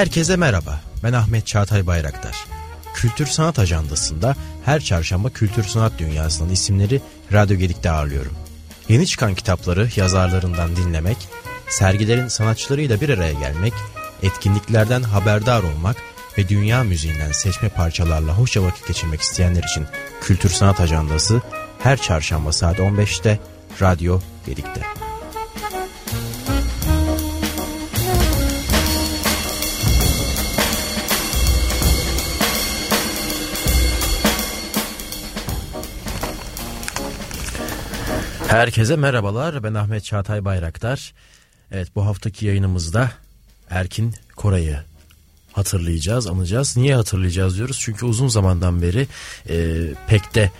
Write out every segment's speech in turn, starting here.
Herkese merhaba. Ben Ahmet Çağatay Bayraktar. Kültür Sanat Ajandası'nda her çarşamba kültür sanat dünyasının isimleri Radyo Gedik'te ağırlıyorum. Yeni çıkan kitapları yazarlarından dinlemek, sergilerin sanatçılarıyla bir araya gelmek, etkinliklerden haberdar olmak ve dünya müziğinden seçme parçalarla hoşça vakit geçirmek isteyenler için Kültür Sanat Ajandası her çarşamba saat 15'te Radyo Gedik'te. Herkese merhabalar. Ben Ahmet Çağatay Bayraktar. Evet bu haftaki yayınımızda Erkin Koray'ı hatırlayacağız, anacağız. Niye hatırlayacağız diyoruz? Çünkü uzun zamandan beri e, pek de e,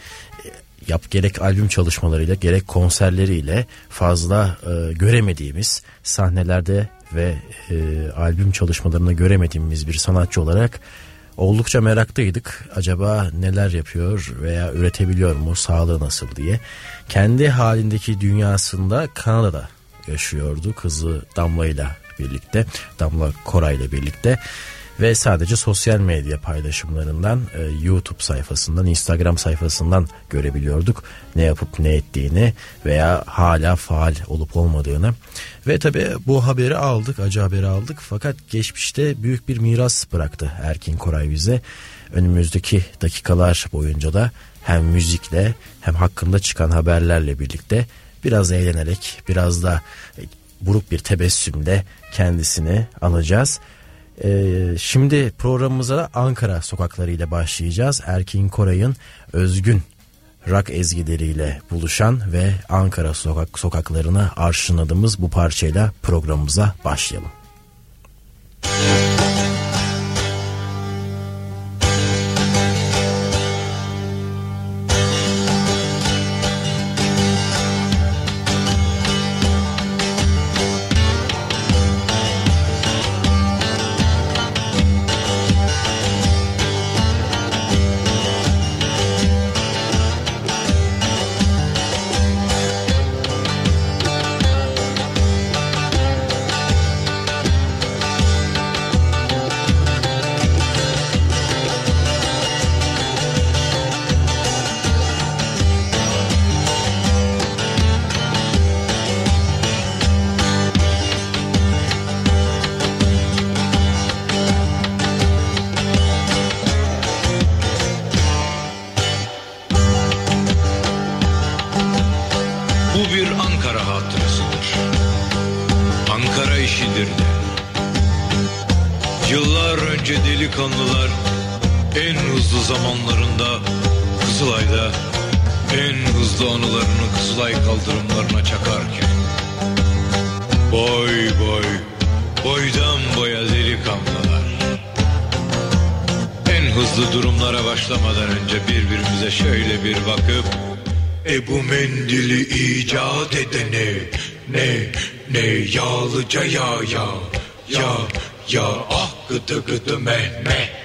yap gerek albüm çalışmalarıyla gerek konserleriyle fazla e, göremediğimiz sahnelerde ve e, albüm çalışmalarını göremediğimiz bir sanatçı olarak oldukça meraklıydık. Acaba neler yapıyor veya üretebiliyor mu, sağlığı nasıl diye. Kendi halindeki dünyasında Kanada'da yaşıyordu kızı Damla ile birlikte, Damla Koray ile birlikte ve sadece sosyal medya paylaşımlarından e, YouTube sayfasından Instagram sayfasından görebiliyorduk ne yapıp ne ettiğini veya hala faal olup olmadığını. Ve tabi bu haberi aldık acı haberi aldık. Fakat geçmişte büyük bir miras bıraktı Erkin Koray bize. Önümüzdeki dakikalar boyunca da hem müzikle hem hakkında çıkan haberlerle birlikte biraz eğlenerek biraz da e, buruk bir tebessümle kendisini anacağız. Ee, şimdi programımıza Ankara sokaklarıyla başlayacağız. Erkin Koray'ın özgün rock ezgileriyle buluşan ve Ankara sokak sokaklarına arşınladığımız bu parçayla programımıza başlayalım. Müzik ah gıdı gıdı meh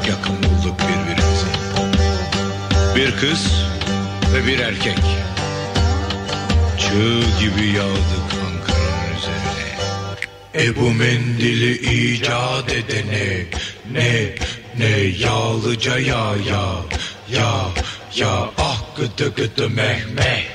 çok yakın bulduk birbirimizi. Bir kız ve bir erkek. Çığ gibi yağdık Ankara'nın üzerine. Ebu Mendil'i icat edene ne ne yağlıca ya ya ya ya ah gıdı gıdı meh meh.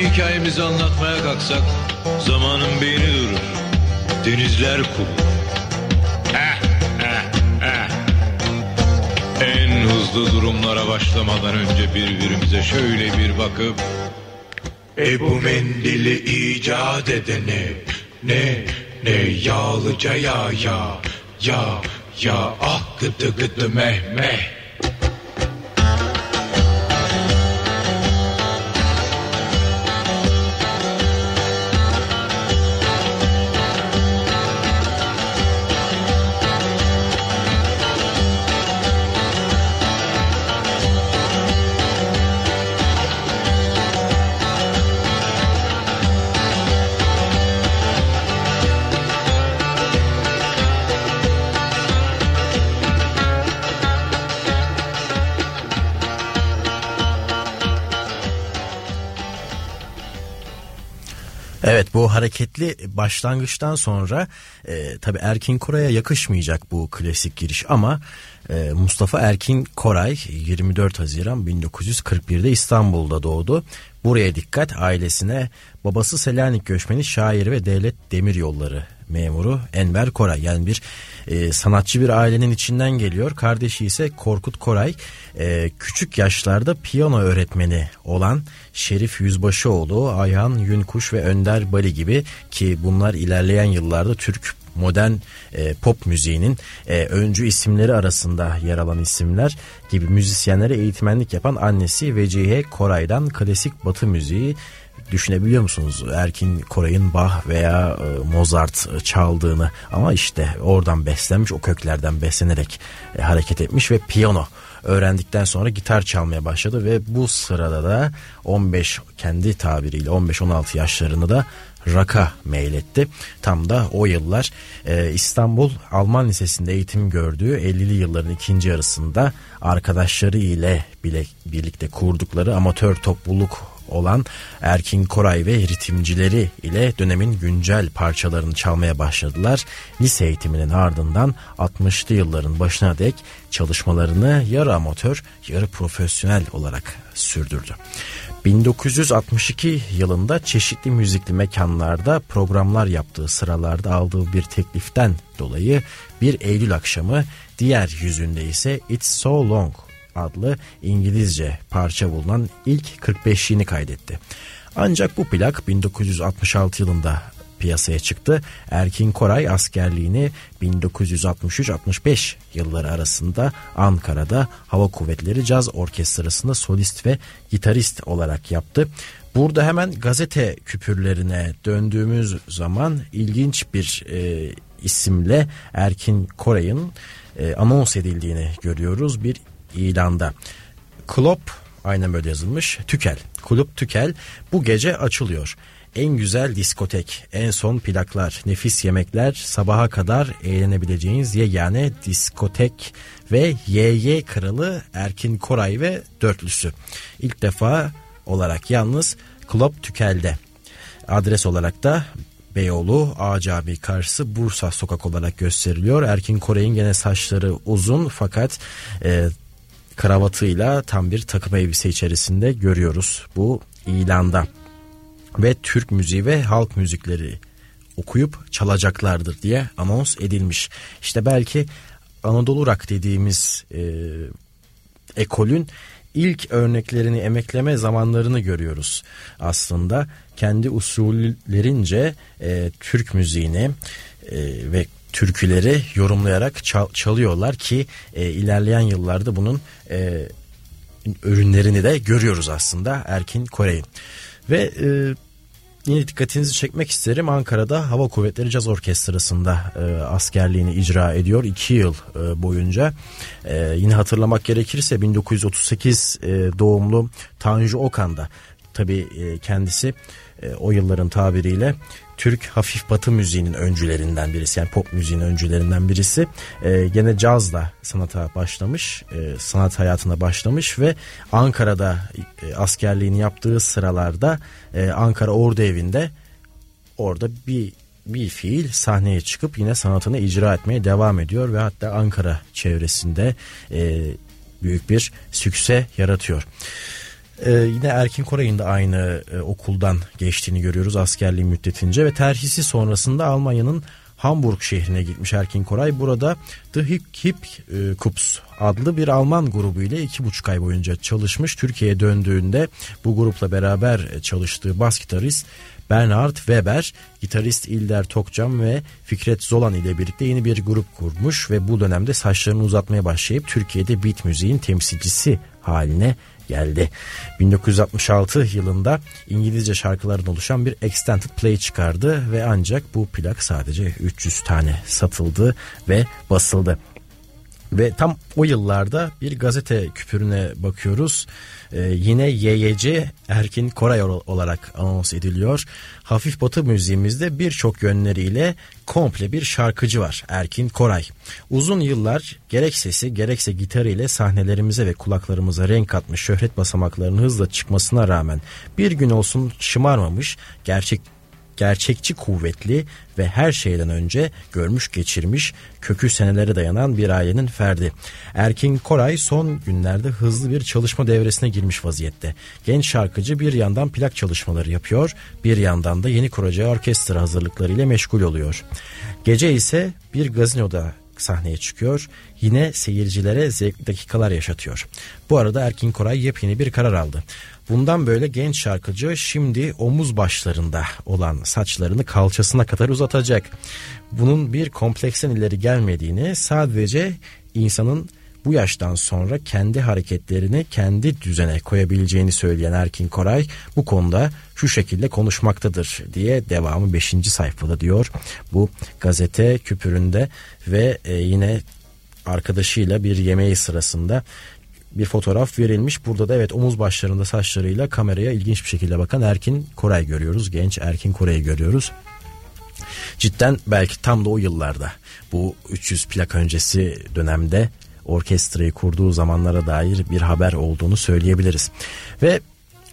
Hikayemizi anlatmaya kalksak zamanın beyni durur. Denizler kurur. En hızlı durumlara başlamadan önce birbirimize şöyle bir bakıp Ebu Mendil'i icat edene ne ne yağlıca ya ya ya ya ah gıdı gıdı meh meh Hareketli başlangıçtan sonra e, tabi Erkin Koray'a yakışmayacak bu klasik giriş ama e, Mustafa Erkin Koray 24 Haziran 1941'de İstanbul'da doğdu. Buraya dikkat ailesine babası Selanik göçmeni şair ve devlet demir yolları memuru Enver Koray yani bir e, sanatçı bir ailenin içinden geliyor. Kardeşi ise Korkut Koray e, küçük yaşlarda piyano öğretmeni olan Şerif Yüzbaşıoğlu, Ayhan Yünkuş ve Önder Bali gibi ki bunlar ilerleyen yıllarda Türk modern e, pop müziğinin e, öncü isimleri arasında yer alan isimler gibi müzisyenlere eğitmenlik yapan annesi Vecihe Koray'dan klasik batı müziği düşünebiliyor musunuz? Erkin Koray'ın Bach veya e, Mozart çaldığını ama işte oradan beslenmiş o köklerden beslenerek e, hareket etmiş ve piyano öğrendikten sonra gitar çalmaya başladı ve bu sırada da 15 kendi tabiriyle 15-16 yaşlarında da rock'a meyletti. Tam da o yıllar e, İstanbul Alman Lisesi'nde eğitim gördüğü 50'li yılların ikinci yarısında arkadaşları ile bile birlikte kurdukları amatör topluluk olan Erkin Koray ve ritimcileri ile dönemin güncel parçalarını çalmaya başladılar. Lise eğitiminin ardından 60'lı yılların başına dek çalışmalarını yarı amatör yarı profesyonel olarak sürdürdü. 1962 yılında çeşitli müzikli mekanlarda programlar yaptığı sıralarda aldığı bir tekliften dolayı bir Eylül akşamı diğer yüzünde ise It's So Long adlı İngilizce parça bulunan ilk 45'liğini kaydetti. Ancak bu plak 1966 yılında piyasaya çıktı. Erkin Koray askerliğini 1963-65 yılları arasında Ankara'da Hava Kuvvetleri Caz Orkestrası'nda solist ve gitarist olarak yaptı. Burada hemen gazete küpürlerine döndüğümüz zaman ilginç bir e, isimle Erkin Koray'ın e, anons edildiğini görüyoruz bir ilanda. Klopp aynen böyle yazılmış. Tükel. Kulüp Tükel bu gece açılıyor. En güzel diskotek, en son plaklar, nefis yemekler, sabaha kadar eğlenebileceğiniz yegane diskotek ve YY kralı Erkin Koray ve dörtlüsü. İlk defa olarak yalnız Club Tükel'de. Adres olarak da Beyoğlu Ağaç abi karşısı Bursa sokak olarak gösteriliyor. Erkin Koray'ın gene saçları uzun fakat e, kravatıyla tam bir takım elbise içerisinde görüyoruz bu ilanda. Ve Türk müziği ve halk müzikleri okuyup çalacaklardır diye anons edilmiş. İşte belki Anadolu Rock dediğimiz e, ekolün ilk örneklerini emekleme zamanlarını görüyoruz aslında. Kendi usullerince e, Türk müziğini e, ve türküleri yorumlayarak çal, çalıyorlar ki e, ilerleyen yıllarda bunun e, ürünlerini de görüyoruz aslında Erkin Koray'ın. Ve e, yine dikkatinizi çekmek isterim. Ankara'da Hava Kuvvetleri Caz Orkestrası'nda e, askerliğini icra ediyor. iki yıl e, boyunca. E, yine hatırlamak gerekirse 1938 e, doğumlu Tanju Okan da tabii e, kendisi e, o yılların tabiriyle Türk hafif batı müziğinin öncülerinden birisi yani pop müziğin öncülerinden birisi e, gene cazla sanata başlamış e, sanat hayatına başlamış ve Ankara'da e, askerliğini yaptığı sıralarda e, Ankara Ordu Evi'nde orada bir bir fiil sahneye çıkıp yine sanatını icra etmeye devam ediyor ve hatta Ankara çevresinde e, büyük bir sükse yaratıyor. Ee, yine Erkin Koray'ın da aynı e, okuldan geçtiğini görüyoruz askerliği müddetince ve terhisi sonrasında Almanya'nın Hamburg şehrine gitmiş Erkin Koray. Burada The Hip Hip e, Kups adlı bir Alman grubu ile iki buçuk ay boyunca çalışmış. Türkiye'ye döndüğünde bu grupla beraber çalıştığı bas gitarist Bernhard Weber, gitarist İlder Tokcan ve Fikret Zolan ile birlikte yeni bir grup kurmuş ve bu dönemde saçlarını uzatmaya başlayıp Türkiye'de beat müziğin temsilcisi haline geldi. 1966 yılında İngilizce şarkılardan oluşan bir extended play çıkardı ve ancak bu plak sadece 300 tane satıldı ve basıldı. Ve tam o yıllarda bir gazete küpürüne bakıyoruz. Ee, yine YYC Erkin Koray olarak anons ediliyor. Hafif batı müziğimizde birçok yönleriyle komple bir şarkıcı var Erkin Koray. Uzun yıllar gerek sesi gerekse gitarı ile sahnelerimize ve kulaklarımıza renk katmış şöhret basamaklarının hızla çıkmasına rağmen bir gün olsun şımarmamış gerçek gerçekçi kuvvetli ve her şeyden önce görmüş geçirmiş kökü senelere dayanan bir ailenin ferdi. Erkin Koray son günlerde hızlı bir çalışma devresine girmiş vaziyette. Genç şarkıcı bir yandan plak çalışmaları yapıyor, bir yandan da yeni kuracağı orkestra hazırlıklarıyla meşgul oluyor. Gece ise bir gazinoda sahneye çıkıyor. Yine seyircilere zevkli dakikalar yaşatıyor. Bu arada Erkin Koray yepyeni bir karar aldı. Bundan böyle genç şarkıcı şimdi omuz başlarında olan saçlarını kalçasına kadar uzatacak. Bunun bir kompleksen ileri gelmediğini sadece insanın bu yaştan sonra kendi hareketlerini kendi düzene koyabileceğini söyleyen Erkin Koray bu konuda şu şekilde konuşmaktadır diye devamı 5. sayfada diyor. Bu gazete küpüründe ve e, yine arkadaşıyla bir yemeği sırasında bir fotoğraf verilmiş. Burada da evet omuz başlarında saçlarıyla kameraya ilginç bir şekilde bakan Erkin Koray görüyoruz. Genç Erkin Koray'ı görüyoruz. Cidden belki tam da o yıllarda bu 300 plak öncesi dönemde orkestrayı kurduğu zamanlara dair bir haber olduğunu söyleyebiliriz. Ve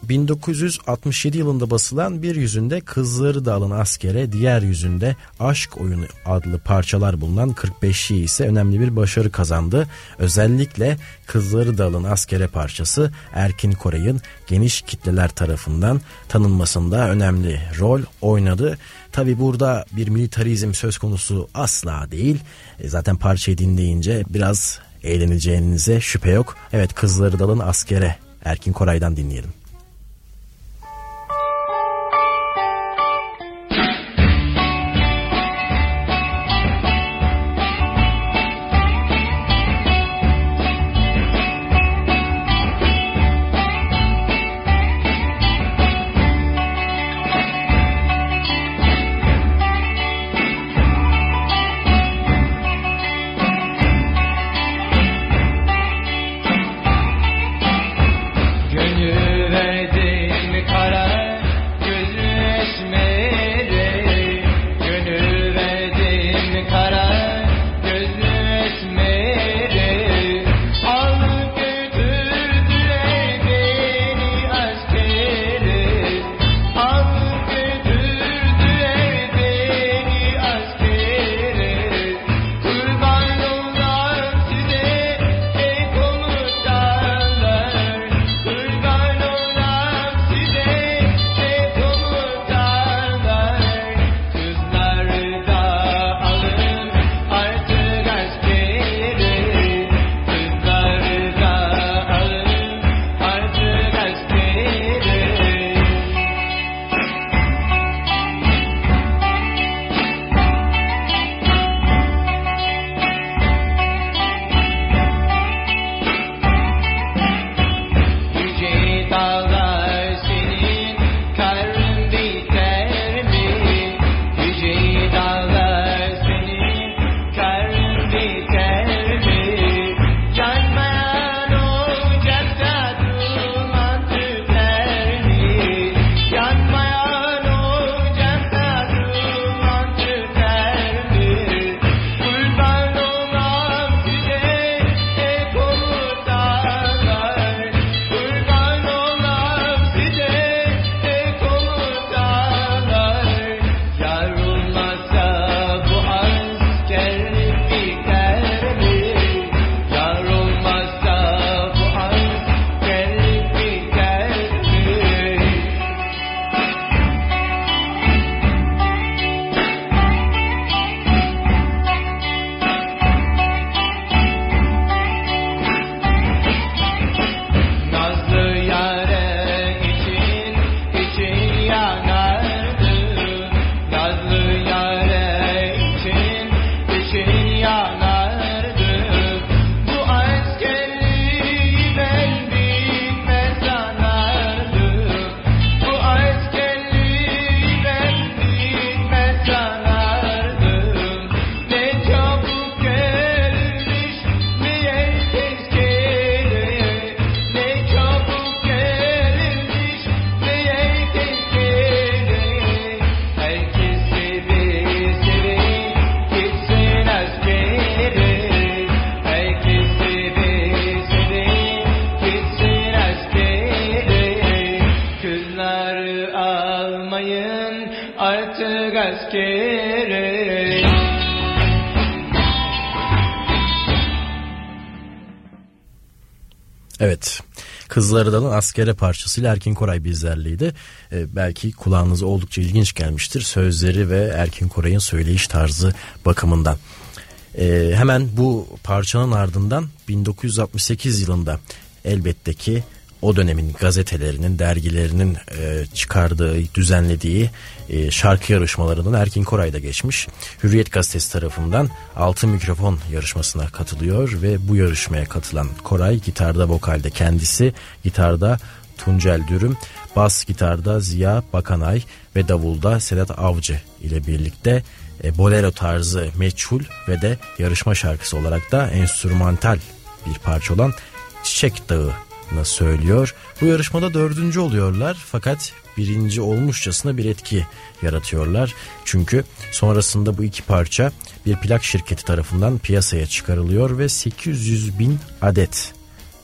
1967 yılında basılan bir yüzünde Kızları Dağılın Askere, diğer yüzünde Aşk Oyunu adlı parçalar bulunan 45'i ise önemli bir başarı kazandı. Özellikle Kızları Dağılın Askere parçası Erkin Koray'ın geniş kitleler tarafından tanınmasında önemli rol oynadı. Tabi burada bir militarizm söz konusu asla değil. E, zaten parçayı dinleyince biraz eğleneceğinize şüphe yok. Evet Kızları Dalın Askere Erkin Koray'dan dinleyelim. Kızları Dalın askere parçasıyla Erkin Koray bizlerleydi. Ee, belki kulağınıza oldukça ilginç gelmiştir. Sözleri ve Erkin Koray'ın söyleyiş tarzı bakımından. Ee, hemen bu parçanın ardından 1968 yılında elbette ki o dönemin gazetelerinin, dergilerinin e, çıkardığı, düzenlediği e, şarkı yarışmalarından Erkin Koray da geçmiş. Hürriyet Gazetesi tarafından Altın Mikrofon yarışmasına katılıyor ve bu yarışmaya katılan Koray gitarda vokalde kendisi, gitarda Tuncel Dürüm, bas gitarda Ziya Bakanay ve davulda Sedat Avcı ile birlikte e, bolero tarzı meçhul ve de yarışma şarkısı olarak da enstrümantal bir parça olan Çiçek Dağı söylüyor. Bu yarışmada dördüncü oluyorlar fakat birinci olmuşçasına bir etki yaratıyorlar. Çünkü sonrasında bu iki parça bir plak şirketi tarafından piyasaya çıkarılıyor ve 800 bin adet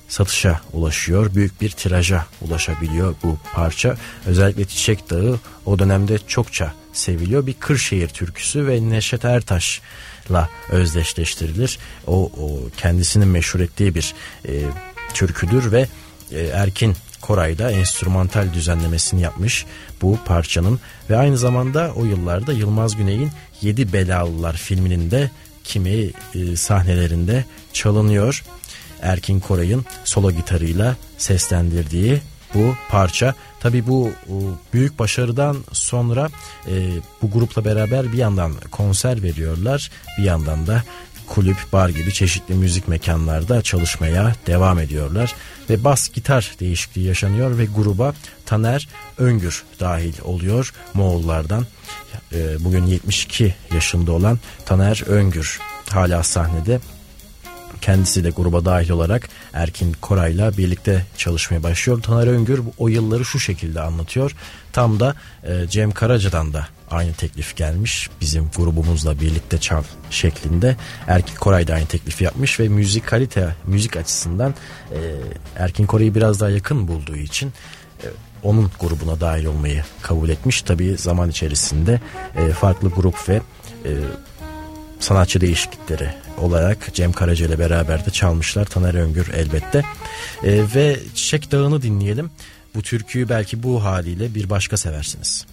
satışa ulaşıyor. Büyük bir tiraja ulaşabiliyor bu parça. Özellikle Çiçek Dağı o dönemde çokça seviliyor. Bir Kırşehir türküsü ve Neşet Ertaş'la özdeşleştirilir. O, o kendisinin meşhur ettiği bir e, türküdür ve e, Erkin Koray da enstrümantal düzenlemesini yapmış bu parçanın ve aynı zamanda o yıllarda Yılmaz Güney'in Yedi Belalılar filminin de kimi e, sahnelerinde çalınıyor. Erkin Koray'ın solo gitarıyla seslendirdiği bu parça. Tabi bu büyük başarıdan sonra e, bu grupla beraber bir yandan konser veriyorlar bir yandan da kulüp, bar gibi çeşitli müzik mekanlarda çalışmaya devam ediyorlar. Ve bas gitar değişikliği yaşanıyor ve gruba Taner Öngür dahil oluyor Moğollardan. E, bugün 72 yaşında olan Taner Öngür hala sahnede Kendisi de gruba dahil olarak Erkin Koray'la birlikte çalışmaya başlıyor. Taner Öngür o yılları şu şekilde anlatıyor. Tam da e, Cem Karaca'dan da aynı teklif gelmiş. Bizim grubumuzla birlikte çal şeklinde. Erkin Koray da aynı teklifi yapmış ve müzik kalite, müzik açısından e, Erkin Koray'ı biraz daha yakın bulduğu için e, onun grubuna dahil olmayı kabul etmiş. Tabii zaman içerisinde e, farklı grup ve e, sanatçı değişiklikleri olarak Cem Karaca ile beraber de çalmışlar. Taner Öngür elbette. E, ve Çiçek Dağı'nı dinleyelim. Bu türküyü belki bu haliyle bir başka seversiniz.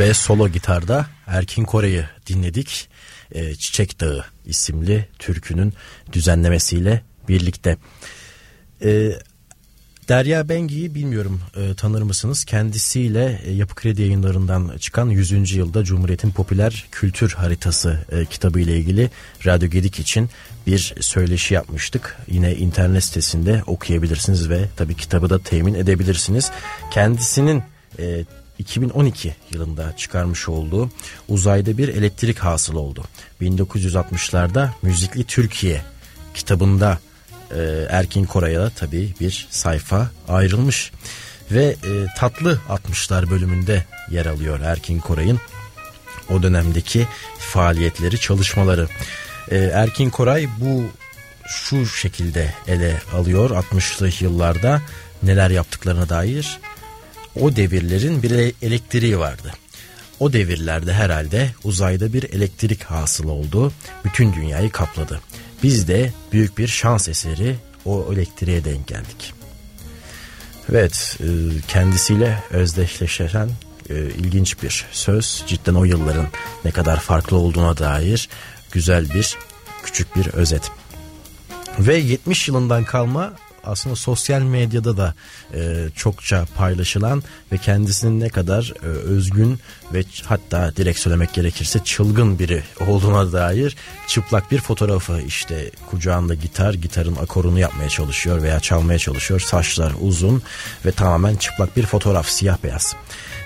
Ve solo gitarda Erkin Kore'yi dinledik. E, Çiçek Dağı isimli türkünün düzenlemesiyle birlikte. E, Derya Bengi'yi bilmiyorum e, tanır mısınız? Kendisiyle e, Yapı Kredi yayınlarından çıkan 100. yılda Cumhuriyet'in popüler kültür haritası e, kitabı ile ilgili Radyo Gedik için bir söyleşi yapmıştık. Yine internet sitesinde okuyabilirsiniz ve tabii kitabı da temin edebilirsiniz. Kendisinin e, 2012 yılında çıkarmış olduğu uzayda bir elektrik hasıl oldu. 1960'larda Müzikli Türkiye kitabında e, Erkin Koray'a tabii bir sayfa ayrılmış. Ve e, Tatlı 60'lar bölümünde yer alıyor Erkin Koray'ın o dönemdeki faaliyetleri, çalışmaları. E, Erkin Koray bu şu şekilde ele alıyor 60'lı yıllarda neler yaptıklarına dair. O devirlerin bir elektriği vardı. O devirlerde herhalde uzayda bir elektrik hasıl oldu. Bütün dünyayı kapladı. Biz de büyük bir şans eseri o elektriğe denk geldik. Evet e, kendisiyle özdeşleşen e, ilginç bir söz. Cidden o yılların ne kadar farklı olduğuna dair güzel bir küçük bir özet. Ve 70 yılından kalma aslında sosyal medyada da e, çokça paylaşılan ve kendisinin ne kadar e, özgün ve hatta direkt söylemek gerekirse çılgın biri olduğuna dair çıplak bir fotoğrafı işte kucağında gitar gitarın akorunu yapmaya çalışıyor veya çalmaya çalışıyor saçlar uzun ve tamamen çıplak bir fotoğraf siyah beyaz.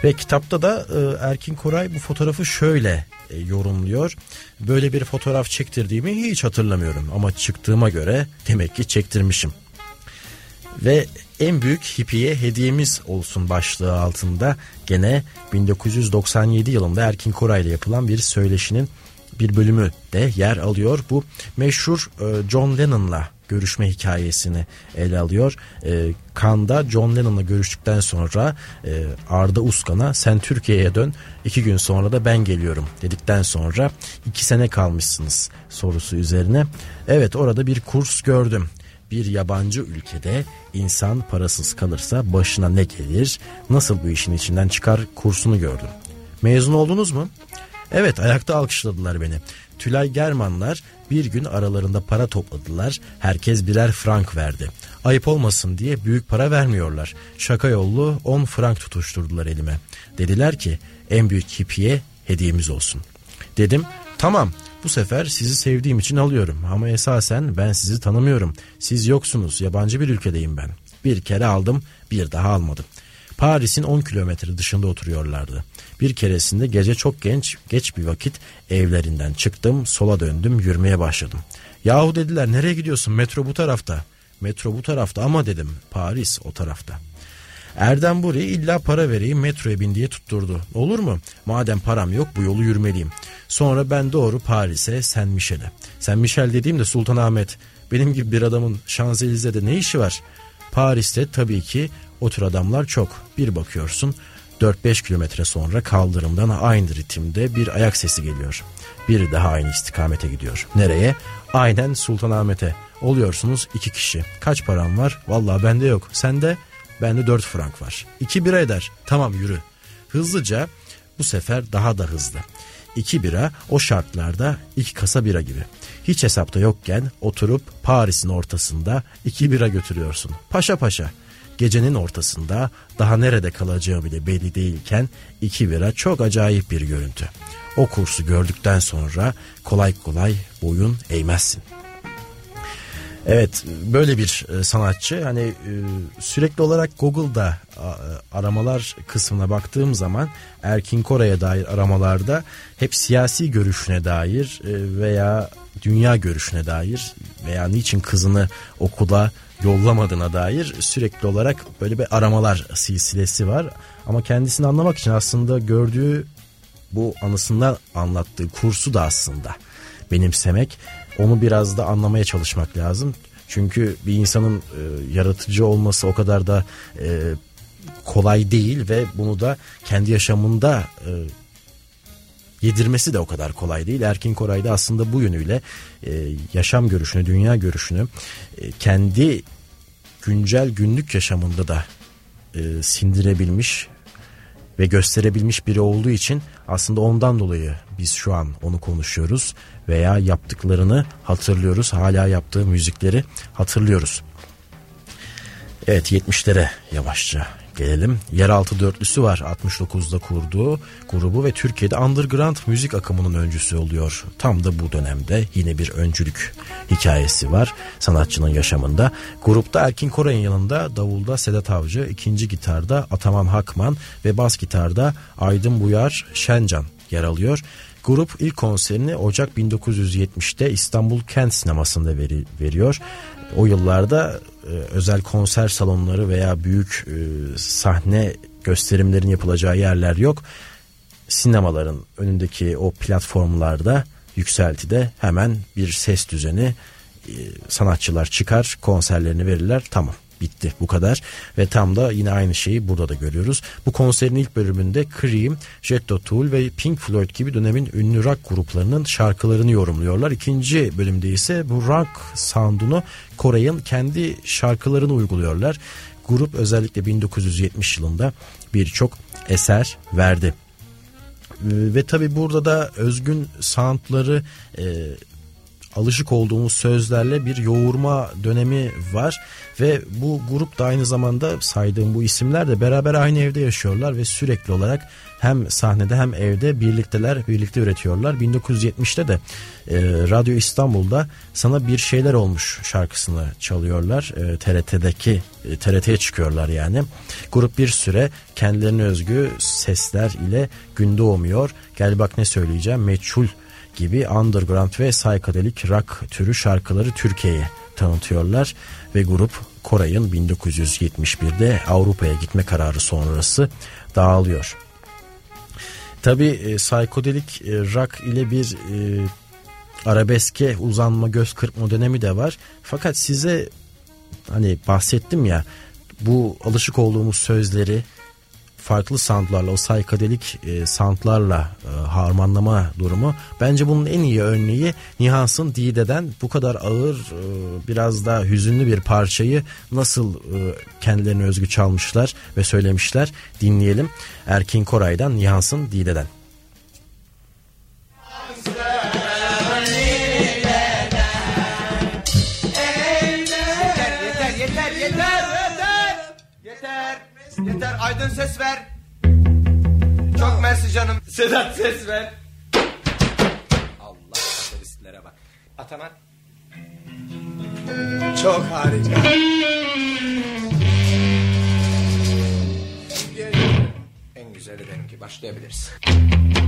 Ve kitapta da e, Erkin Koray bu fotoğrafı şöyle e, yorumluyor. Böyle bir fotoğraf çektirdiğimi hiç hatırlamıyorum ama çıktığıma göre demek ki çektirmişim ve en büyük hippiye hediyemiz olsun başlığı altında gene 1997 yılında Erkin Koray ile yapılan bir söyleşinin bir bölümü de yer alıyor. Bu meşhur e, John Lennon'la görüşme hikayesini ele alıyor. E, Kanda John Lennon'la görüştükten sonra e, Arda Uskan'a sen Türkiye'ye dön iki gün sonra da ben geliyorum dedikten sonra iki sene kalmışsınız sorusu üzerine. Evet orada bir kurs gördüm bir yabancı ülkede insan parasız kalırsa başına ne gelir, nasıl bu işin içinden çıkar kursunu gördüm. Mezun oldunuz mu? Evet ayakta alkışladılar beni. Tülay Germanlar bir gün aralarında para topladılar. Herkes birer frank verdi. Ayıp olmasın diye büyük para vermiyorlar. Şaka yollu 10 frank tutuşturdular elime. Dediler ki en büyük hippiye hediyemiz olsun. Dedim tamam bu sefer sizi sevdiğim için alıyorum ama esasen ben sizi tanımıyorum. Siz yoksunuz yabancı bir ülkedeyim ben. Bir kere aldım bir daha almadım. Paris'in 10 kilometre dışında oturuyorlardı. Bir keresinde gece çok genç, geç bir vakit evlerinden çıktım, sola döndüm, yürümeye başladım. Yahu dediler nereye gidiyorsun? Metro bu tarafta. Metro bu tarafta ama dedim Paris o tarafta. Erdem burayı illa para vereyim metroya bin diye tutturdu. Olur mu? Madem param yok bu yolu yürümeliyim. Sonra ben doğru Paris'e Sen Michel'e. Sen Michel dediğimde Sultanahmet. Benim gibi bir adamın Şanzelize'de ne işi var? Paris'te tabii ki o tür adamlar çok. Bir bakıyorsun 4-5 kilometre sonra kaldırımdan aynı ritimde bir ayak sesi geliyor. Biri daha aynı istikamete gidiyor. Nereye? Aynen Sultanahmet'e. Oluyorsunuz iki kişi. Kaç param var? Vallahi bende yok. Sende? Bende 4 frank var. 2 bira eder. Tamam yürü. Hızlıca bu sefer daha da hızlı. 2 bira o şartlarda 2 kasa bira gibi. Hiç hesapta yokken oturup Paris'in ortasında 2 bira götürüyorsun. Paşa paşa. Gecenin ortasında daha nerede kalacağı bile belli değilken 2 bira çok acayip bir görüntü. O kursu gördükten sonra kolay kolay boyun eğmezsin. Evet böyle bir e, sanatçı hani e, sürekli olarak Google'da aramalar kısmına baktığım zaman Erkin Koray'a dair aramalarda hep siyasi görüşüne dair e, veya dünya görüşüne dair veya niçin kızını okula yollamadığına dair sürekli olarak böyle bir aramalar silsilesi var. Ama kendisini anlamak için aslında gördüğü bu anısından anlattığı kursu da aslında benimsemek onu biraz da anlamaya çalışmak lazım. Çünkü bir insanın e, yaratıcı olması o kadar da e, kolay değil ve bunu da kendi yaşamında e, yedirmesi de o kadar kolay değil. Erkin Koray da aslında bu yönüyle e, yaşam görüşünü, dünya görüşünü e, kendi güncel günlük yaşamında da e, sindirebilmiş ve gösterebilmiş biri olduğu için aslında ondan dolayı biz şu an onu konuşuyoruz veya yaptıklarını hatırlıyoruz. Hala yaptığı müzikleri hatırlıyoruz. Evet 70'lere yavaşça gelelim. Yeraltı dörtlüsü var 69'da kurduğu grubu ve Türkiye'de underground müzik akımının öncüsü oluyor. Tam da bu dönemde yine bir öncülük hikayesi var sanatçının yaşamında. Grupta Erkin Koray'ın yanında davulda Sedat Avcı, ikinci gitarda Ataman Hakman ve bas gitarda Aydın Buyar Şencan yer alıyor. Grup ilk konserini Ocak 1970'te İstanbul Kent Sineması'nda veri, veriyor. O yıllarda e, özel konser salonları veya büyük e, sahne gösterimlerin yapılacağı yerler yok. Sinemaların önündeki o platformlarda yükseltide hemen bir ses düzeni e, sanatçılar çıkar konserlerini verirler tamam bitti bu kadar ve tam da yine aynı şeyi burada da görüyoruz. Bu konserin ilk bölümünde Cream, Jet Tool ve Pink Floyd gibi dönemin ünlü rock gruplarının şarkılarını yorumluyorlar. İkinci bölümde ise bu rock sound'unu Koray'ın kendi şarkılarını uyguluyorlar. Grup özellikle 1970 yılında birçok eser verdi. Ve tabi burada da özgün soundları e, alışık olduğumuz sözlerle bir yoğurma dönemi var ve bu grup da aynı zamanda saydığım bu isimler de beraber aynı evde yaşıyorlar ve sürekli olarak hem sahnede hem evde birlikteler, birlikte üretiyorlar. 1970'te de e, Radyo İstanbul'da sana bir şeyler olmuş şarkısını çalıyorlar. E, TRT'deki e, TRT'ye çıkıyorlar yani. Grup bir süre kendilerine özgü sesler ile gün doğmuyor. Gel bak ne söyleyeceğim meçhul gibi underground ve psychedelic rock türü şarkıları Türkiye'ye tanıtıyorlar ve grup Koray'ın 1971'de Avrupa'ya gitme kararı sonrası dağılıyor. Tabi e, psikodelik e, rock ile bir e, arabeske uzanma göz kırpma dönemi de var. Fakat size hani bahsettim ya bu alışık olduğumuz sözleri farklı soundlarla o saykadelik e, soundlarla e, harmanlama durumu bence bunun en iyi örneği Nihans'ın Dide'den bu kadar ağır e, biraz da hüzünlü bir parçayı nasıl e, kendilerine özgü çalmışlar ve söylemişler dinleyelim Erkin Koray'dan Nihans'ın Dide'den. Yeter Aydın ses ver. Çok mersi canım. Sedat ses ver. Allah kapitalistlere bak. Ataman. Çok harika. En güzeli benimki. Başlayabiliriz. Başlayabiliriz.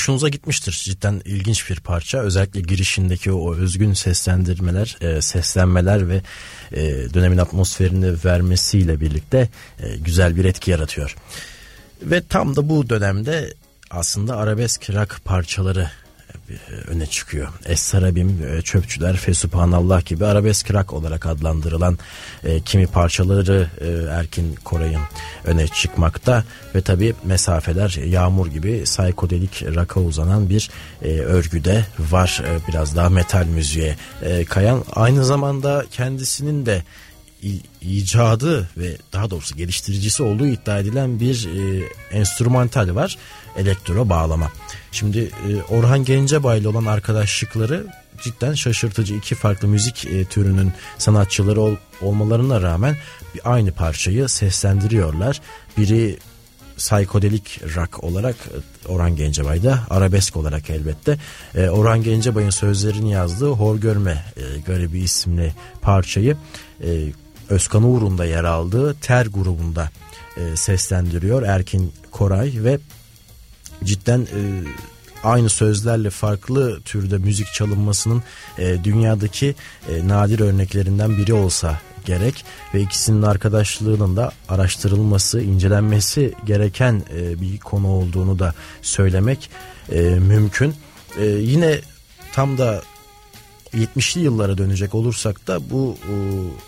Hoşunuza gitmiştir. Cidden ilginç bir parça. Özellikle girişindeki o özgün seslendirmeler, e, seslenmeler ve e, dönemin atmosferini vermesiyle birlikte e, güzel bir etki yaratıyor. Ve tam da bu dönemde aslında arabesk rock parçaları öne çıkıyor. Es-Sarabim, e, Çöpçüler, Fesubhanallah gibi arabesk rock olarak adlandırılan e, kimi parçaları e, Erkin Koray'ın öne çıkmakta ve tabi mesafeler yağmur gibi psikodelik rock'a uzanan bir e, örgüde var. E, biraz daha metal müziğe e, kayan. Aynı zamanda kendisinin de icadı ve daha doğrusu geliştiricisi olduğu iddia edilen bir e, enstrümantal var. Elektro bağlama. Şimdi e, Orhan Gencebay ile olan arkadaşlıkları cidden şaşırtıcı. iki farklı müzik e, türünün sanatçıları ol, olmalarına rağmen aynı parçayı seslendiriyorlar. Biri psikodelik rock olarak e, Orhan Gencebay'da arabesk olarak elbette Orhan Gencebay'ın sözlerini yazdığı Hor Görme Garibi isimli parçayı Özkan Uğur'un da yer aldığı Ter grubunda seslendiriyor Erkin Koray ve cidden e, aynı sözlerle farklı türde müzik çalınmasının e, dünyadaki e, nadir örneklerinden biri olsa gerek ve ikisinin arkadaşlığının da araştırılması, incelenmesi gereken e, bir konu olduğunu da söylemek e, mümkün. E, yine tam da 70'li yıllara dönecek olursak da bu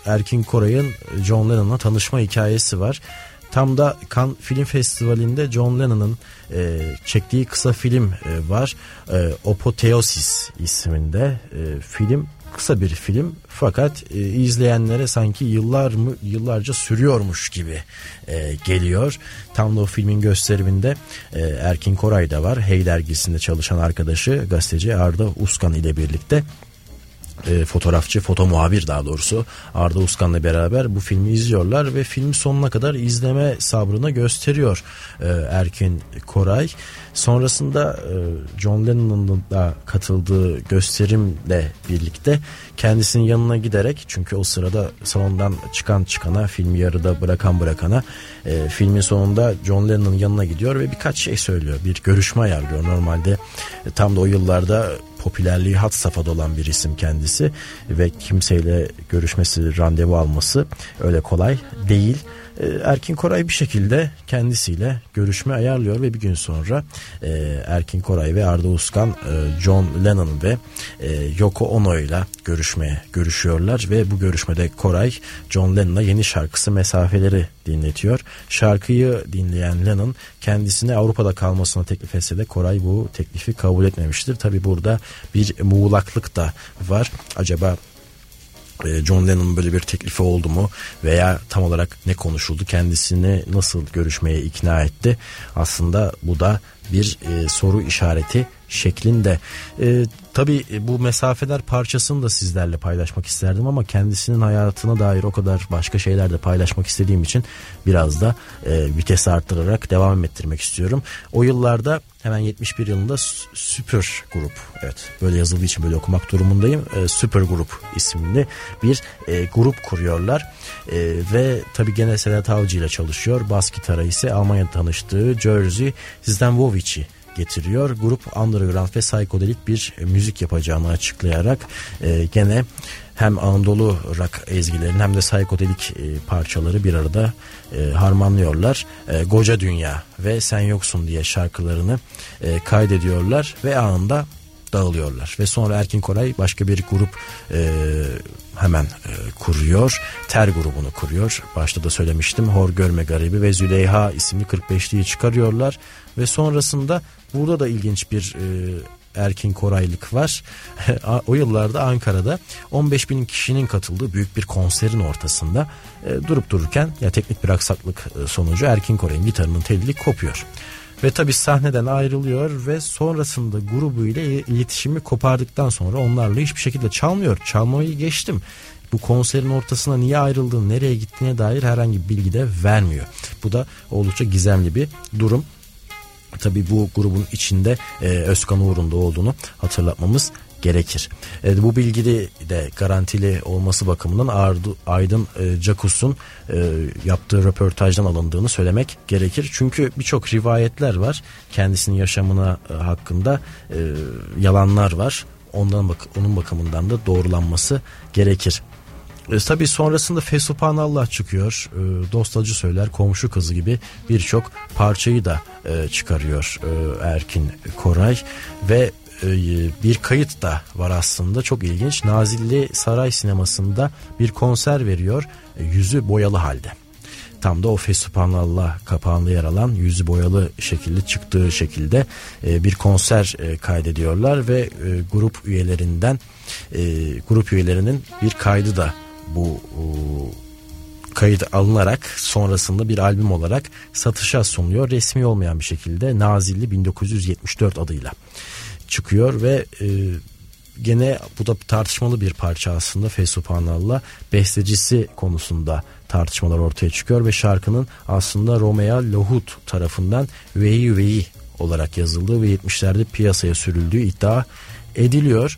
Erkin Koray'ın John Lennon'la tanışma hikayesi var. Tam da Cannes Film Festivali'nde John Lennon'ın e, çektiği kısa film e, var. E, Opoteosis isminde e, film kısa bir film fakat e, izleyenlere sanki yıllar mı yıllarca sürüyormuş gibi e, geliyor. Tam da o filmin gösteriminde e, Erkin Koray da var. Hey dergisinde çalışan arkadaşı gazeteci Arda Uskan ile birlikte e, fotoğrafçı, foto muhabir daha doğrusu Arda Uskan'la beraber bu filmi izliyorlar ve filmi sonuna kadar izleme sabrını gösteriyor e, Erkin Koray. Sonrasında e, John Lennon'un da katıldığı gösterimle birlikte kendisinin yanına giderek çünkü o sırada salondan çıkan çıkana filmi yarıda bırakan bırakana e, filmin sonunda John Lennon'ın yanına gidiyor ve birkaç şey söylüyor. Bir görüşme ayarlıyor. Normalde e, tam da o yıllarda popülerliği hat safhada olan bir isim kendisi ve kimseyle görüşmesi, randevu alması öyle kolay değil. E, Erkin Koray bir şekilde kendisiyle görüşme ayarlıyor ve bir gün sonra e, Erkin Koray ve Arda Uskan e, John Lennon ve Yoko Ono ile görüşmeye görüşüyorlar ve bu görüşmede Koray John Lennon'a yeni şarkısı Mesafeleri dinletiyor. Şarkıyı dinleyen Lennon kendisine Avrupa'da kalmasına teklif etse de Koray bu teklifi kabul etmemiştir. Tabi burada bir muğlaklık da var. Acaba e, John Lennon'un böyle bir teklifi oldu mu veya tam olarak ne konuşuldu kendisini nasıl görüşmeye ikna etti? Aslında bu da bir e, soru işareti şeklinde. E, tabii bu mesafeler parçasını da sizlerle paylaşmak isterdim ama kendisinin hayatına dair o kadar başka şeyler de paylaşmak istediğim için biraz da e, vites arttırarak devam ettirmek istiyorum. O yıllarda hemen 71 yılında Süper Grup evet böyle yazıldığı için böyle okumak durumundayım. E, Süper Grup isimli bir e, grup kuruyorlar e, ve tabii gene Sedat Avcı ile çalışıyor. Bas gitara ise Almanya'da tanıştığı Jersey Zdenwovic'i getiriyor. Grup underground ve psikodelik bir e, müzik yapacağını açıklayarak e, gene hem Anadolu rock ezgilerini hem de psikodelik e, parçaları bir arada e, harmanlıyorlar. E, Goca Dünya ve Sen Yoksun diye şarkılarını e, kaydediyorlar ve anında dağılıyorlar. Ve sonra Erkin Koray başka bir grup e, hemen e, kuruyor. Ter grubunu kuruyor. Başta da söylemiştim. Hor Görme Garibi ve Züleyha isimli 45'liği çıkarıyorlar. Ve sonrasında burada da ilginç bir e, Erkin Koraylık var. o yıllarda Ankara'da 15 bin kişinin katıldığı büyük bir konserin ortasında e, durup dururken ya teknik bir aksaklık e, sonucu Erkin Koray'ın gitarının teli kopuyor. Ve tabi sahneden ayrılıyor ve sonrasında grubu ile iletişimi kopardıktan sonra onlarla hiçbir şekilde çalmıyor. Çalmayı geçtim. Bu konserin ortasına niye ayrıldığını, nereye gittiğine dair herhangi bir bilgi de vermiyor. Bu da oldukça gizemli bir durum. Tabi bu grubun içinde e, Özkan Uğur'un da olduğunu hatırlatmamız gerekir. E, bu bilgi de garantili olması bakımından Ardu, Aydın e, Cakus'un e, yaptığı röportajdan alındığını söylemek gerekir. Çünkü birçok rivayetler var kendisinin yaşamına e, hakkında e, yalanlar var. Ondan bak onun bakımından da doğrulanması gerekir. E, tabii sonrasında Fesubhanallah çıkıyor. E, dost acı söyler, komşu kızı gibi birçok parçayı da e, çıkarıyor e, Erkin Koray ve e, bir kayıt da var aslında çok ilginç. Nazilli Saray Sineması'nda bir konser veriyor e, yüzü boyalı halde. Tam da o Fesubhanallah kapağında yer alan yüzü boyalı şekilde çıktığı şekilde e, bir konser kaydediyorlar ve grup üyelerinden grup üyelerinin bir kaydı da bu kayıt alınarak sonrasında bir albüm olarak satışa sunuluyor. Resmi olmayan bir şekilde Nazilli 1974 adıyla çıkıyor ve e, gene bu da tartışmalı bir parça aslında Fesubhanallah bestecisi konusunda tartışmalar ortaya çıkıyor ve şarkının aslında Romeo Lahut tarafından Veyi Veyi olarak yazıldığı ve 70'lerde piyasaya sürüldüğü iddia ediliyor.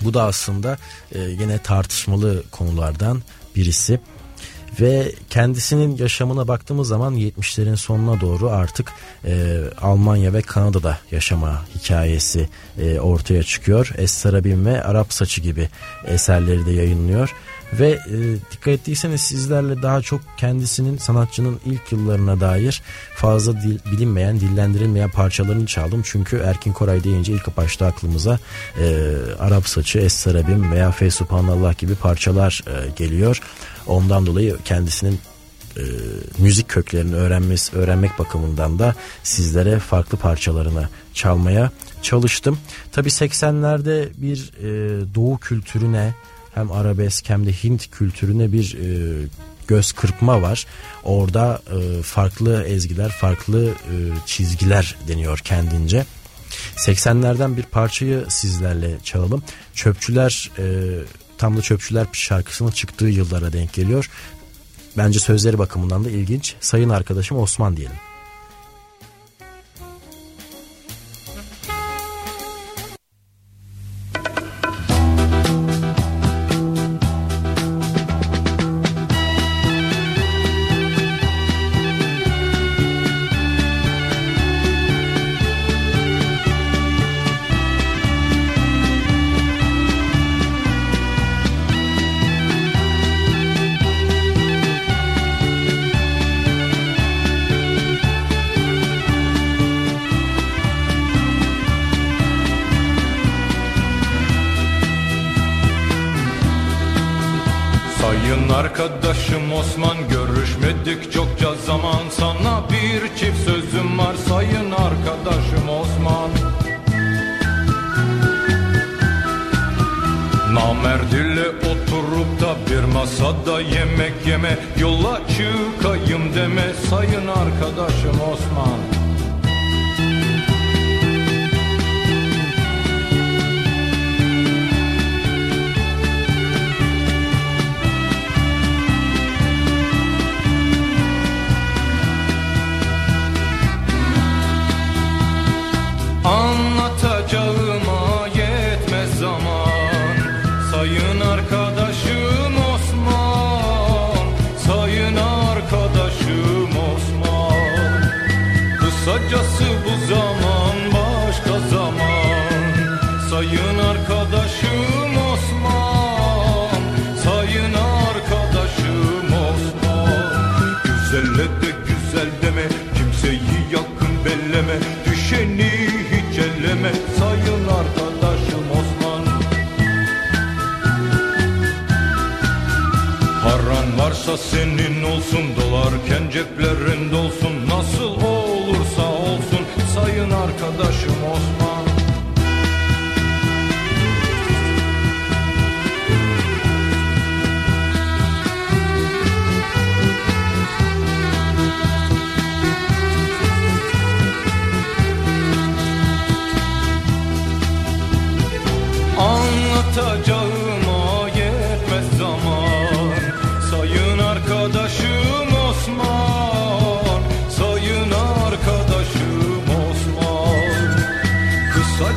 Bu da aslında e, yine tartışmalı konulardan birisi ve kendisinin yaşamına baktığımız zaman 70'lerin sonuna doğru artık e, Almanya ve Kanada'da yaşama hikayesi e, ortaya çıkıyor. Es-Sarabim ve Arap Saçı gibi eserleri de yayınlıyor. Ve e, dikkat ettiyseniz sizlerle daha çok kendisinin sanatçının ilk yıllarına dair fazla dil, bilinmeyen, dillendirilmeyen parçalarını çaldım. Çünkü Erkin Koray deyince ilk başta aklımıza e, Arap Saçı, Es-Sarabim veya Fe Subhanallah gibi parçalar e, geliyor. Ondan dolayı kendisinin e, müzik köklerini öğrenmesi, öğrenmek bakımından da sizlere farklı parçalarını çalmaya çalıştım. Tabi 80'lerde bir e, doğu kültürüne hem arabesk hem de Hint kültürüne bir e, göz kırpma var. Orada e, farklı ezgiler, farklı e, çizgiler deniyor kendince. 80'lerden bir parçayı sizlerle çalalım. Çöpçüler e, tam da Çöpçüler şarkısının çıktığı yıllara denk geliyor. Bence sözleri bakımından da ilginç. Sayın arkadaşım Osman diyelim. Yeme Yola çıkayım deme. Sayın arkadaşım Osman varsa senin olsun Dolarken ceplerin dolsun. Nasıl olursa olsun Sayın arkadaşım Osman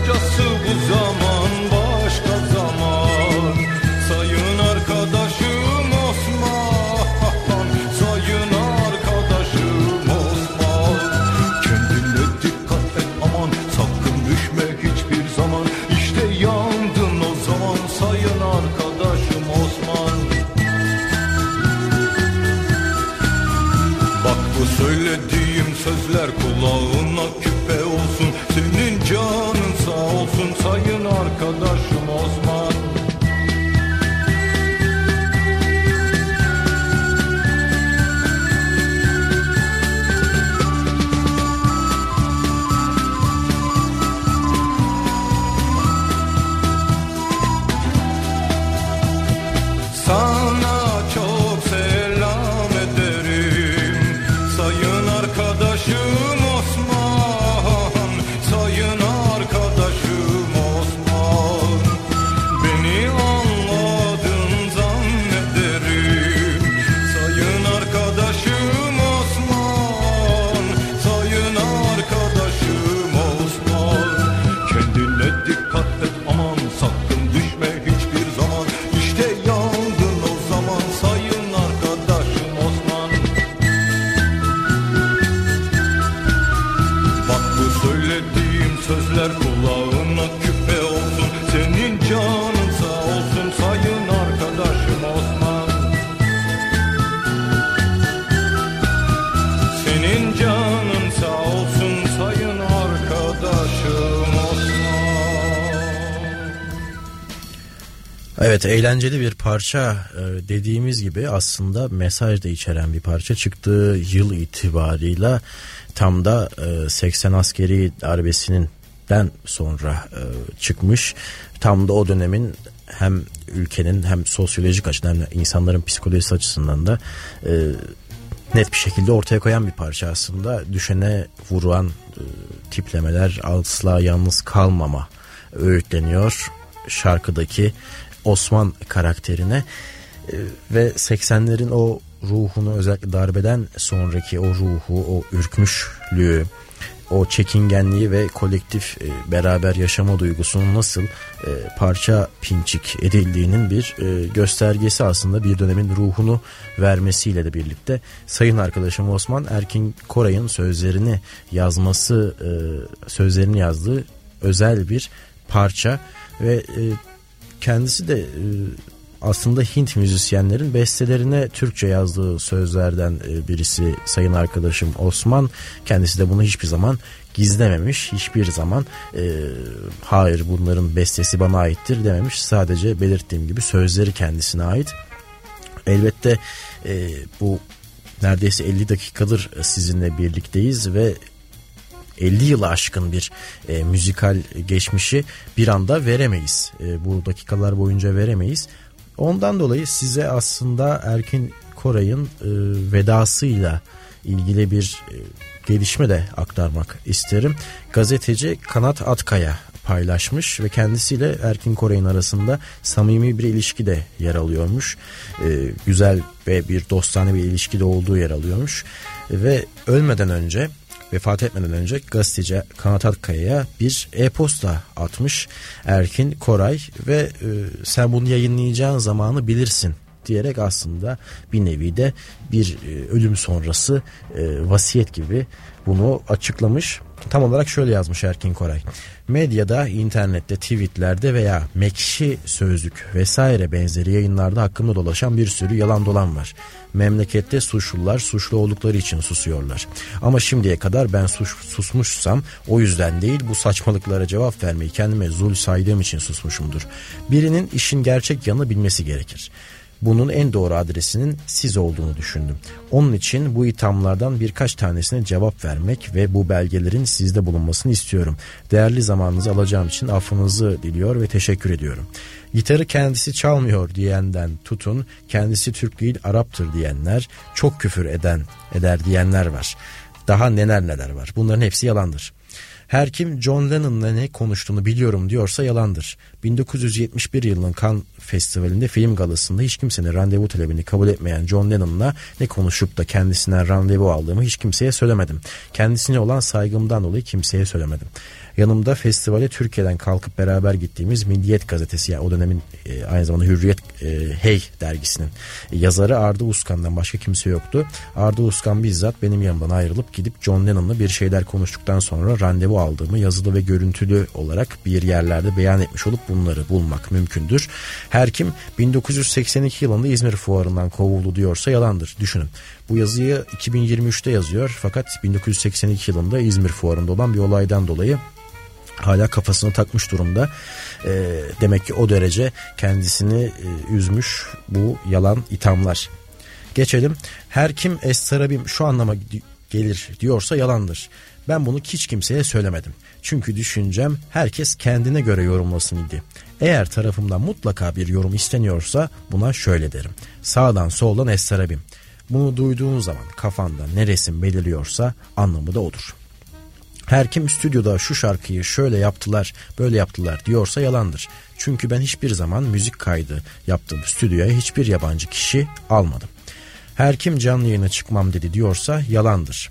Kısacası bu zaman Evet eğlenceli bir parça e, dediğimiz gibi aslında mesaj da içeren bir parça çıktığı yıl itibarıyla tam da 80 e, askeri darbesinin den sonra e, çıkmış. Tam da o dönemin hem ülkenin hem sosyolojik açıdan hem insanların psikolojisi açısından da net bir şekilde ortaya koyan bir parça aslında. Düşene vurulan tiplemeler asla yalnız kalmama öğütleniyor şarkıdaki Osman karakterine e, ve 80'lerin o ruhunu özellikle darbeden sonraki o ruhu, o ürkmüşlüğü, o çekingenliği ve kolektif e, beraber yaşama duygusunun nasıl e, parça pinçik edildiğinin bir e, göstergesi aslında bir dönemin ruhunu vermesiyle de birlikte. Sayın arkadaşım Osman Erkin Koray'ın sözlerini yazması sözlerini yazdığı özel bir parça ve e, kendisi de e, aslında Hint müzisyenlerin bestelerine Türkçe yazdığı sözlerden e, birisi sayın arkadaşım Osman. Kendisi de bunu hiçbir zaman gizlememiş. Hiçbir zaman e, hayır bunların bestesi bana aittir dememiş. Sadece belirttiğim gibi sözleri kendisine ait. Elbette e, bu neredeyse 50 dakikadır sizinle birlikteyiz ve 50 yılı aşkın bir e, müzikal geçmişi bir anda veremeyiz. E, bu dakikalar boyunca veremeyiz. Ondan dolayı size aslında Erkin Koray'ın e, vedasıyla ilgili bir e, gelişme de aktarmak isterim. Gazeteci Kanat Atkaya paylaşmış ve kendisiyle Erkin Koray'ın arasında samimi bir ilişki de yer alıyormuş. E, güzel ve bir dostane bir ilişki de olduğu yer alıyormuş. Ve ölmeden önce vefat etmeden önce gazeteci Kanat Akkaya'ya bir e-posta atmış. Erkin Koray ve e, sen bunu yayınlayacağın zamanı bilirsin diyerek aslında bir nevi de bir e, ölüm sonrası e, vasiyet gibi bunu açıklamış. Tam olarak şöyle yazmış Erkin Koray. Medyada, internette, tweetlerde veya mekşi sözlük vesaire benzeri yayınlarda hakkında dolaşan bir sürü yalan dolan var. Memlekette suçlular suçlu oldukları için susuyorlar. Ama şimdiye kadar ben suç, susmuşsam o yüzden değil bu saçmalıklara cevap vermeyi kendime zul saydığım için susmuşumdur. Birinin işin gerçek yanı bilmesi gerekir bunun en doğru adresinin siz olduğunu düşündüm. Onun için bu ithamlardan birkaç tanesine cevap vermek ve bu belgelerin sizde bulunmasını istiyorum. Değerli zamanınızı alacağım için affınızı diliyor ve teşekkür ediyorum. Gitarı kendisi çalmıyor diyenden tutun, kendisi Türk değil Araptır diyenler, çok küfür eden eder diyenler var. Daha neler neler var. Bunların hepsi yalandır. Her kim John Lennon'la ne konuştuğunu biliyorum diyorsa yalandır. 1971 yılının Cannes Festivali'nde film galasında hiç kimsenin randevu talebini kabul etmeyen John Lennon'la ne konuşup da kendisinden randevu aldığımı hiç kimseye söylemedim. Kendisine olan saygımdan dolayı kimseye söylemedim. Yanımda festivale Türkiye'den kalkıp beraber gittiğimiz Milliyet gazetesi yani o dönemin e, aynı zamanda Hürriyet e, Hey dergisinin yazarı Arda Uskan'dan başka kimse yoktu. Arda Uskan bizzat benim yanımdan ayrılıp gidip John Lennon'la bir şeyler konuştuktan sonra randevu aldığımı yazılı ve görüntülü olarak bir yerlerde beyan etmiş olup bunları bulmak mümkündür. Her kim 1982 yılında İzmir Fuarı'ndan kovuldu diyorsa yalandır. Düşünün. Bu yazıyı 2023'te yazıyor fakat 1982 yılında İzmir Fuarı'nda olan bir olaydan dolayı hala kafasını takmış durumda. E, demek ki o derece kendisini e, üzmüş bu yalan ithamlar. Geçelim. Her kim Estarabim şu anlama gelir diyorsa yalandır. Ben bunu hiç kimseye söylemedim. Çünkü düşüncem herkes kendine göre yorumlasın idi. Eğer tarafımdan mutlaka bir yorum isteniyorsa buna şöyle derim. Sağdan soldan Estarabim. Bunu duyduğun zaman kafanda ne resim belirliyorsa anlamı da odur. Her kim stüdyoda şu şarkıyı şöyle yaptılar, böyle yaptılar diyorsa yalandır. Çünkü ben hiçbir zaman müzik kaydı yaptığım stüdyoya hiçbir yabancı kişi almadım. Her kim canlı yayına çıkmam dedi diyorsa yalandır.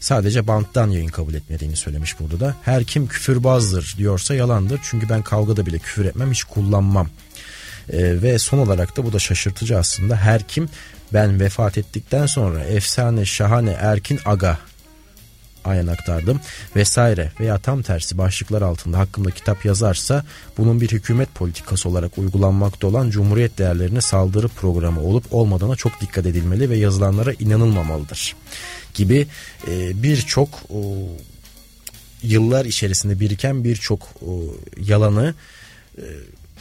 Sadece banttan yayın kabul etmediğini söylemiş burada da. Her kim küfürbazdır diyorsa yalandır. Çünkü ben kavgada bile küfür etmem hiç kullanmam. Ee, ve son olarak da bu da şaşırtıcı aslında. Her kim ben vefat ettikten sonra efsane şahane Erkin Aga aynen aktardım vesaire veya tam tersi başlıklar altında hakkında kitap yazarsa bunun bir hükümet politikası olarak uygulanmakta olan Cumhuriyet değerlerine saldırı programı olup olmadığına çok dikkat edilmeli ve yazılanlara inanılmamalıdır gibi e, birçok yıllar içerisinde biriken birçok yalanı e,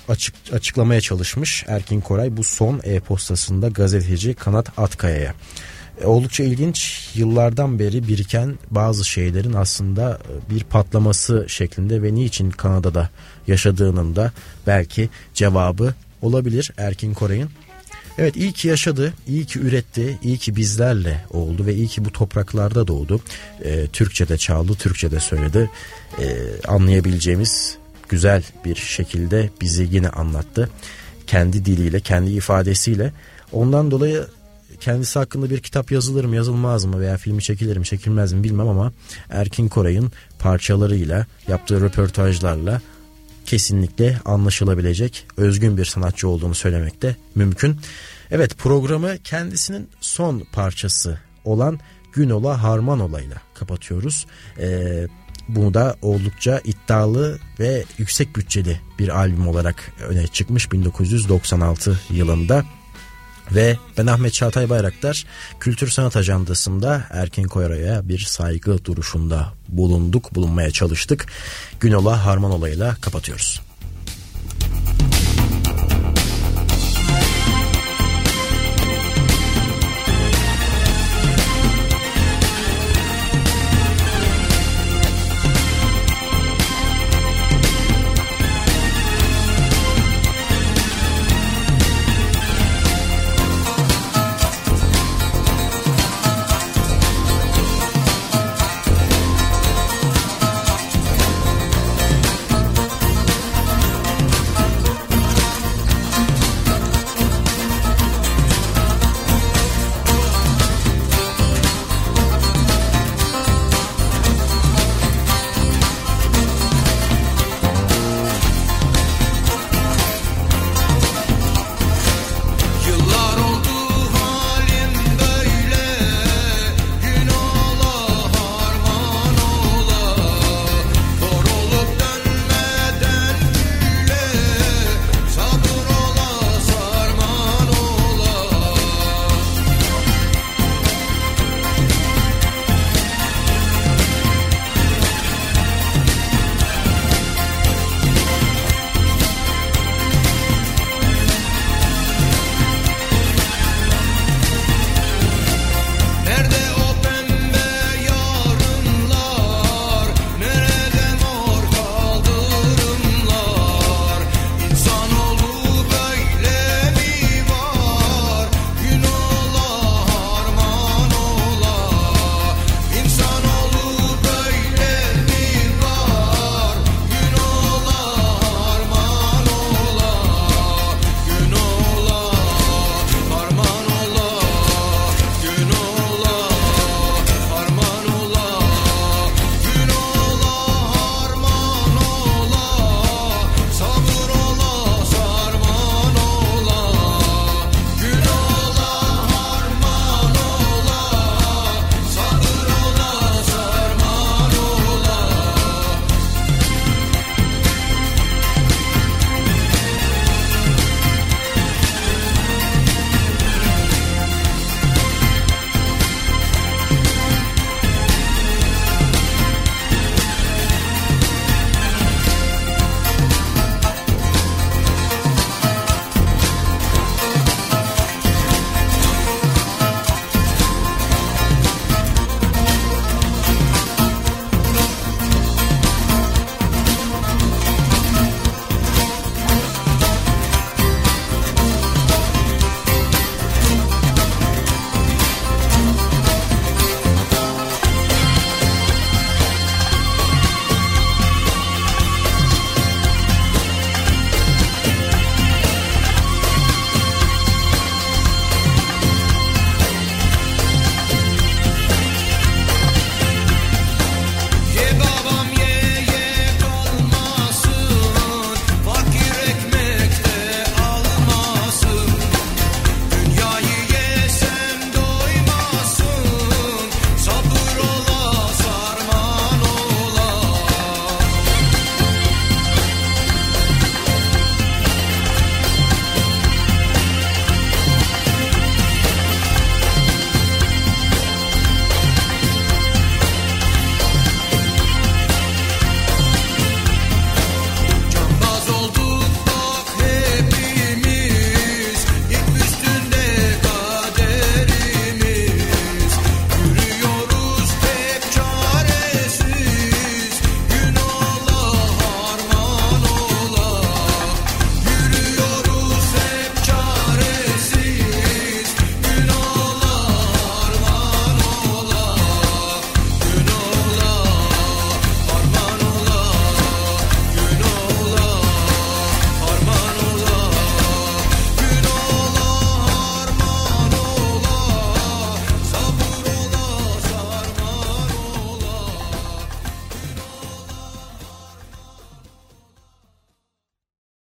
açık, açıklamaya çalışmış Erkin Koray bu son e-postasında gazeteci Kanat Atkaya'ya. E, oldukça ilginç yıllardan beri biriken bazı şeylerin aslında e, bir patlaması şeklinde ve niçin Kanada'da yaşadığının da belki cevabı olabilir Erkin Koray'ın. Evet iyi ki yaşadı, iyi ki üretti, iyi ki bizlerle oldu ve iyi ki bu topraklarda doğdu. E, Türkçe'de çaldı, Türkçe'de söyledi. E, anlayabileceğimiz güzel bir şekilde bizi yine anlattı. Kendi diliyle, kendi ifadesiyle. Ondan dolayı kendisi hakkında bir kitap yazılır mı yazılmaz mı veya filmi çekilir mi çekilmez mi bilmem ama Erkin Koray'ın parçalarıyla yaptığı röportajlarla kesinlikle anlaşılabilecek özgün bir sanatçı olduğunu söylemek de mümkün. Evet programı kendisinin son parçası olan Günola Harmanola ile kapatıyoruz. Ee, bunu da oldukça iddialı ve yüksek bütçeli bir albüm olarak öne çıkmış 1996 yılında. Ve ben Ahmet Çağatay Bayraktar Kültür Sanat Ajandası'nda Erkin Koyra'ya bir saygı duruşunda bulunduk, bulunmaya çalıştık. Günola Harmanola ile kapatıyoruz.